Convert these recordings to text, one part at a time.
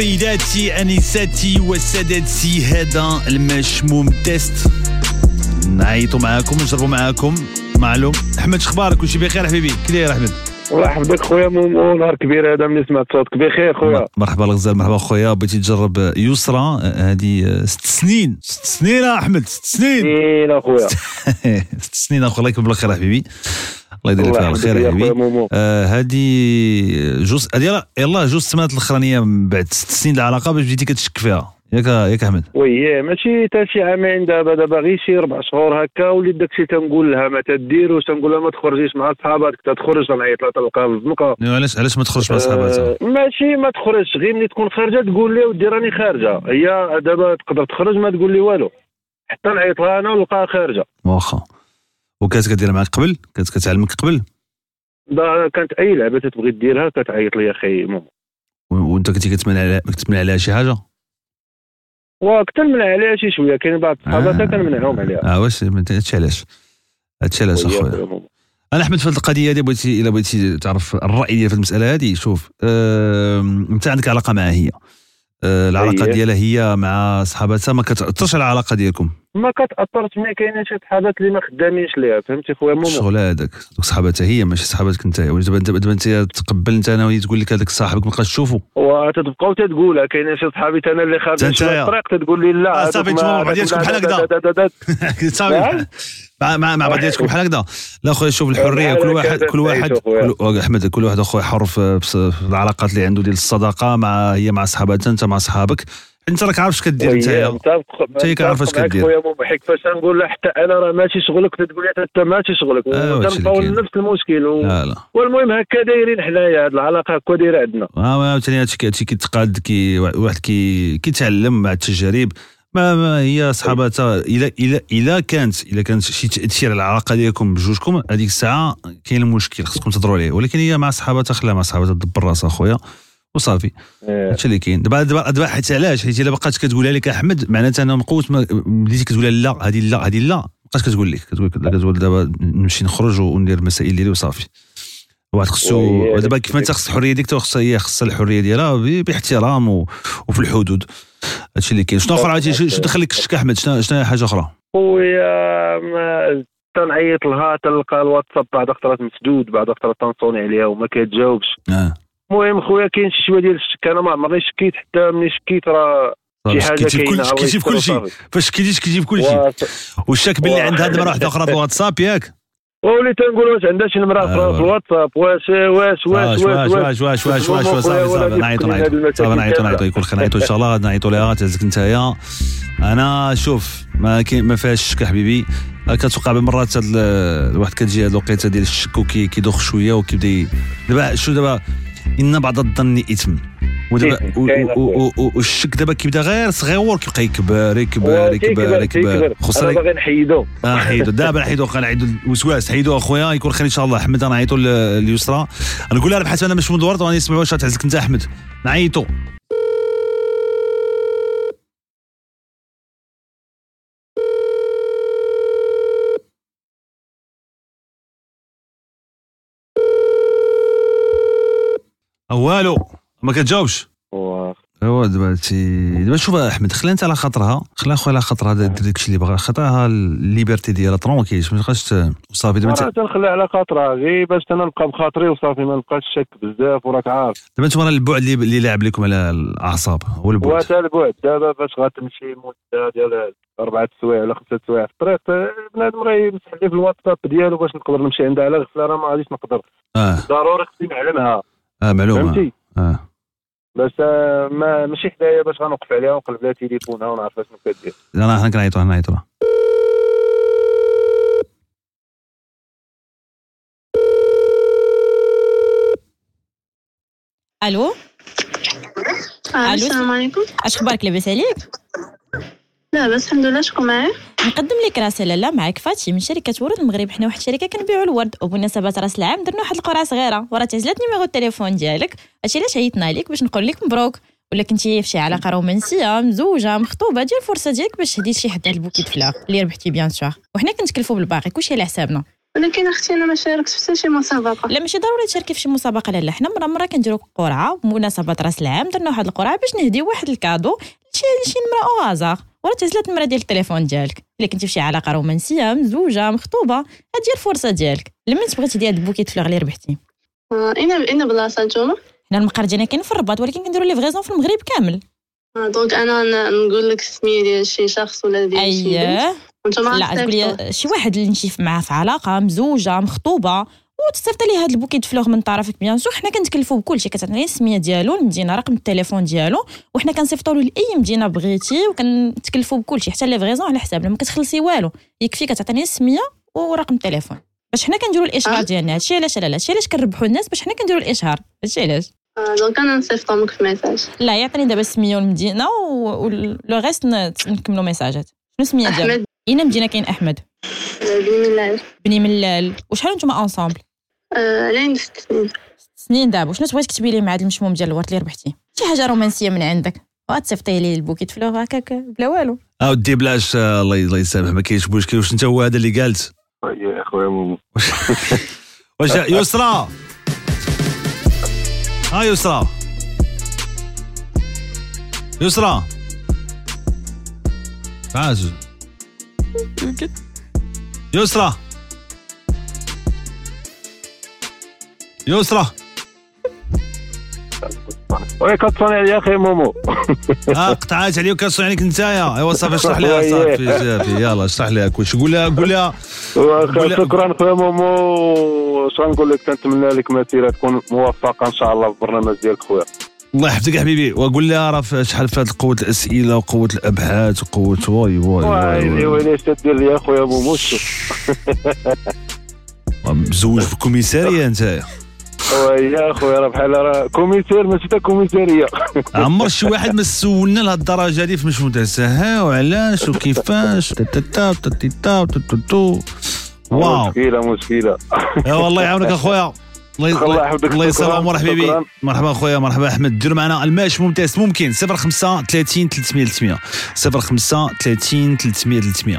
سيداتي انساتي وسادتي هذا المشموم test. نعيطوا معاكم نجربوا معاكم. معلوم. أحمد شخبارك؟ كلشي بخير حبيبي. كي داير أحمد؟ الله يحفظك خويا. مومو نهار كبير هذا ملي سمعت صوتك. بخير خويا. مرحبا الغزال مرحبا خويا. بغيتي تجرب يسرى هذه ست سنين. ست سنين أحمد ست سنين. سنين اخويا ست سنين أخويا. الله يكون بالخير حبيبي. الله يدير لك فيها الخير يا حبيبي. هذه جوج هذه يلا- يلا جوج السنوات الأخرانية من بعد ست سنين العلاقة باش بديتي كتشك فيها. ياك ياك أحمد. وي ماشي تا شي عامين دابا دابا غير شي ربع شهور هكا وليت داكشي تنقول لها ما تديروش تنقول لها ما تخرجيش مع صحاباتك تتخرج تنعيط لها تلقاها في الزنقه علاش علاش ما تخرجش مع صحاباتها آه، ماشي ما تخرجش. غير ملي تكون خارجة تقول لي ودي راني خارجة. هي دابا تقدر تخرج ما تقول لي والو. حتى نعيط لها أنا ونلقاها خارجة. واخا. وكانت كديرها معك قبل؟ كانت كتعلمك قبل؟ كانت أي لعبة تبغي ديرها كتعيط لي أخي و- وأنت كنتي كتمنع عليها كتمنع عليها شي حاجة؟ وكتنمنع عليها شي شوية كاين بعض صحاباتها آه. كنمنعهم عليها. آه واش هادشي علاش؟ هادشي علاش وي يا اخويا. أنا أحمد في هذه القضية هذه بغيتي إلا بغيتي تعرف الرأي ديال في المسألة هذه شوف أنت عندك علاقة معها هي. آه، العلاقة. ديالها هي مع صحاباتها ما كتاثرش على العلاقة ديالكم. ما كتاثرش ملي كاينين شي صحابات اللي ما خدامينش ليها فهمتي خويا مومو؟ الشغل هذاك دوك صحاباتها هي ماشي صحاباتك انت دابا انت دابا انت تقبل انت أنا وهي تقول لك هذاك صاحبك ما بقاش تشوفه وتتبقاو تتقولها كاينين شي صحابي أنا اللي خارج يا- الطريق تتقول لي لا آه، صافي ما- مع بعضياتكم بحال هكذا. صافي. مع مع مع بعضياتكم بحال هكذا. لا خويا شوف الحرية كل واحد كل واحد. كل أحمد كل واحد أخويا حر في بس- في العلاقات اللي عنده ديال الصداقة مع هي مع صحاباتها أنت مع صحابك. انت راك عارف اش كدير انت. متفق هي كعارف اش كدير. خويا مومو حيت فاش نقول لها حتى أنا راه ماشي شغلك تتقول لي حتى ماشي شغلك آه، ونبقاو كاين. نفس المشكل و- لا لا والمهم هكا دايرين حنايا هاد العلاقة هكا دايرة عندنا آه عاوتاني هادشي هادشي كيتقاد كي واحد كي كيتعلم مع التجارب ما, ما هي صحاباتها الا الا إلا كانت إلا كانت شي تاثير على العلاقة ديالكم بجوجكم هذيك الساعة كاين المشكل خصكم تهضروا عليه ولكن هي مع صحاباتها خلاها مع صحاباتها دبر راسها خويا وصافي. آه. هادشي اللي كاين. دابا دابا دابا حيت علاش؟ حيت الا بقات كتقولها لك أحمد معناتها أنا مقوت ما- بديتي كتقولها لا هذه لا هذه لا. بقات كتقول لك. كتقول كتقول دابا نمشي نخرج وندير المسائل ديالي وصافي. واحد خصو وي، دابا كيف ما أنت خص الحرية ديالك خصها هي خصها الحرية ديالها باحترام و... وفي الحدود. هادشي اللي كاين. شنو آخر عرفتي شنو دخل لك الشك أحمد شنو شنو حاجة أخرى؟ خويا تنعيط لها تلقى الواتساب بعد خطرات مسدود بعد خطرات تنصوني عليها وما كتجاوبش. آه. المهم خويا كاين شي شوية ديال الشك أنا ما عمرني شكيت حتى ملي شكيت راه شي حاجة كاينة شكيتي في كل شيء فاش شكيتي شكيتي في كل شيء والشك باللي عندها نمره واحدة أخرى في الواتساب ياك وليت تنقول واش عندها شي نمره أخرى آه. في الواتساب واش واش واش واش واش واش واش واش واش صافي صافي نعيطوا نعيطوا صافي نعيطوا نعيطوا يكون خير نعيطوا ان شاء الله نعيطوا لها تهزك نتايا أنا شوف ما ما فيهاش الشك حبيبي كتوقع بمرات الواحد كتجي هاد الوقيته ديال الشك وكيدوخ شوية وكيبدا دابا شو دابا إن بعض الظن إثم. ودابا والشك دابا كيبدا غير صغيور كيبقى يكبر يكبر يكبر يكبر. خصنا باغي نحيدو. آه حيدو دابا نحيدو نحيدو الوسواس. حيدو أخويا يكون خير إن شاء الله. أحمد نعيطو ل- ليسرى نقول لها ربحت أنا مش مدورت وغادي نسمعوا واش تعزك أنت أحمد نعيطو. والو ما كتجاوبش. ايوا دابا تي دابا شوف أحمد خلينا انت على خاطرها. خليها خويا على خاطرها دير داكشي اللي بغا خاطرها ال liberté ديالها tranquille ما تبقاش وصافي دابا راه تنخليها على خاطرها غير باش أنا نبقى بخاطري وصافي ما نبقاش شك بزاف وراك عارف. دابا أنتم راه البعد اللي, اللي لاعب لكم على الأعصاب هو البعد. وتا البعد دابا فاش غتمشي مدة ديال أربعة سوايع ولا خمسة سوايع في الطريق بنادم راه يمسح لي في الواتساب ديالو باش نقدر نمشي عندها على غفله راه ما غاديش نقدر. آه. ضروري خصني نعلمها. آه معلومة. فهمتي؟ آه. بس آه، ما ماشي حدايا باش غنوقف عليها ونقلب لها تليفونها ونعرف شنو كدير لا حنا كنعيطوا حنا نعيطوا ألو؟ ألو؟ السلام عليكم. أش أخبارك لاباس عليك؟ لا بس الحمد لله شكون معايا نقدم لك رساله لا معاك فاتي من شركة ورد المغرب. حنا واحد الشركة كنبيعوا الورد وبمناسبه راس العام درنا واحد القرعة صغيرة وراه تعزلت numéro التليفون ديالك. هادشي علاش عيطنا لك باش نقول لك مبروك ولا كنتي في شي علاقة رومانسية مزوجة مخطوبة دير الفرصه ديالك باش تهدي شي حد على ال bouquet fleurs اللي ربحتي bien sûr. وحنا كنتكلفوا بالباقي كلشي على حسابنا. ولكن أختي أنا ما شاركتش في شي مسابقة. لا ماشي ضروري تشاركي في شي مسابقة. لا حنا مرة مرة كنديروا قرعة بمناسبه رأس العام درنا واحد القرعة باش نهديو واحد ال cadeau لشي شي نمرة au hasard وراه تعزلت النمره ديال التليفون ديالك. إلا كنتي في شي علاقة رومانسية مزوجة مخطوبة هادي الفرصة ديالك. لمن تبغي تهدي هاد ال bouquet fleurs اللي ربحتي؟ آه فين فين بلاصة نتوما. حنا المقر ديالنا كاين في الرباط ولكن كنديروا livraison في المغرب كامل. آه donc أنا نقول لك السميه ديال شي شخص ولا ديال شي بنت. اييه وانتوما لا تقول لي شي واحد اللي نمشي معاه في علاقة مزوجة مخطوبة. وتصيفط لي هاد ال bouquet fleurs من طرفك bien sûr. حنا كنتكلفوا بكل شيء كتعطيني السمية ديالو المدينة رقم التليفون ديالو وحنا كنصيفطوا له لأي مدينة بغيتي وكنتكلفوا بكل شيء حتى livraison على حسابنا ما كتخلصي والو. يكفي كتعطيني السمية ورقم التليفون. باش حنا كنديروا الإشهار آه. ديالنا هادشي علاش لا لا هادشي علاش كنربحوا الناس باش حنا كنديروا الإشهار هادشي علاش؟ آه donc أنا نصيفطهم لك في message لا يعطيني دابا السمية والمدينة و le reste نكملوا ميساجات شنو السمية ديالك؟ اين مدينة كاين أحمد. آه، بن ملال. بني ملال. وشحال نتوما ensemble آه علينا ست سنين. سنين دابا شنو تبغي تكتبي لي مع هاد المشموم ديال الورد اللي ربحتي شي حاجة رومانسية من عندك. وغتصيفطي لي ال bouquet fleurs هكاك بلا والو. آه ودي بلاش آه، الله الله يسامح ما كاينش مشكل. واش أنت هو هذا اللي قالت؟ يا أخويا مومو واش يسرى ها يسرى يسرى تعال يسرى يسرى. oui كتصوني عليا أخي مومو. آه قطعات عليك وكنصوني عليك نتايا. ايوا صافي اشرح لها صافي جافي يلا اشرح لها كلشي قول لها قول لها شكرا خويا مومو. اش غنقول لك؟ كنتمنى لك مسيرة تكون موفقة إن شاء الله في البرنامج ديالك خويا. الله يحفظك يا حبيبي. وقول لها راه في شحال فات قوة الأسئلة وقوة الأبحاث وقوه واي واي واي ويلي اش تدير لي اخويا مومو. مزوج في ال commissariat انت ويا خويا راه بحال راه كوميسير ماشي حتى كوميساريه عمر شي واحد ما سولنا لهاد الدرجه هادي في مشمتاسه ها وعلاش؟ وكيفاش؟ واو. مشكلة مشكلة. ايوا والله يعاونك أخويا. الله يحفظك الله يسلمك. عمر حبيبي مرحبا خويا مرحبا أحمد. دير معنا الماش ممتاز. ممكن. 05 30 300 300 05 30 300 300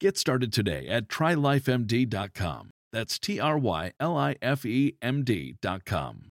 Get started today at trylifemd.com. That's T R Y L I F E M D.com.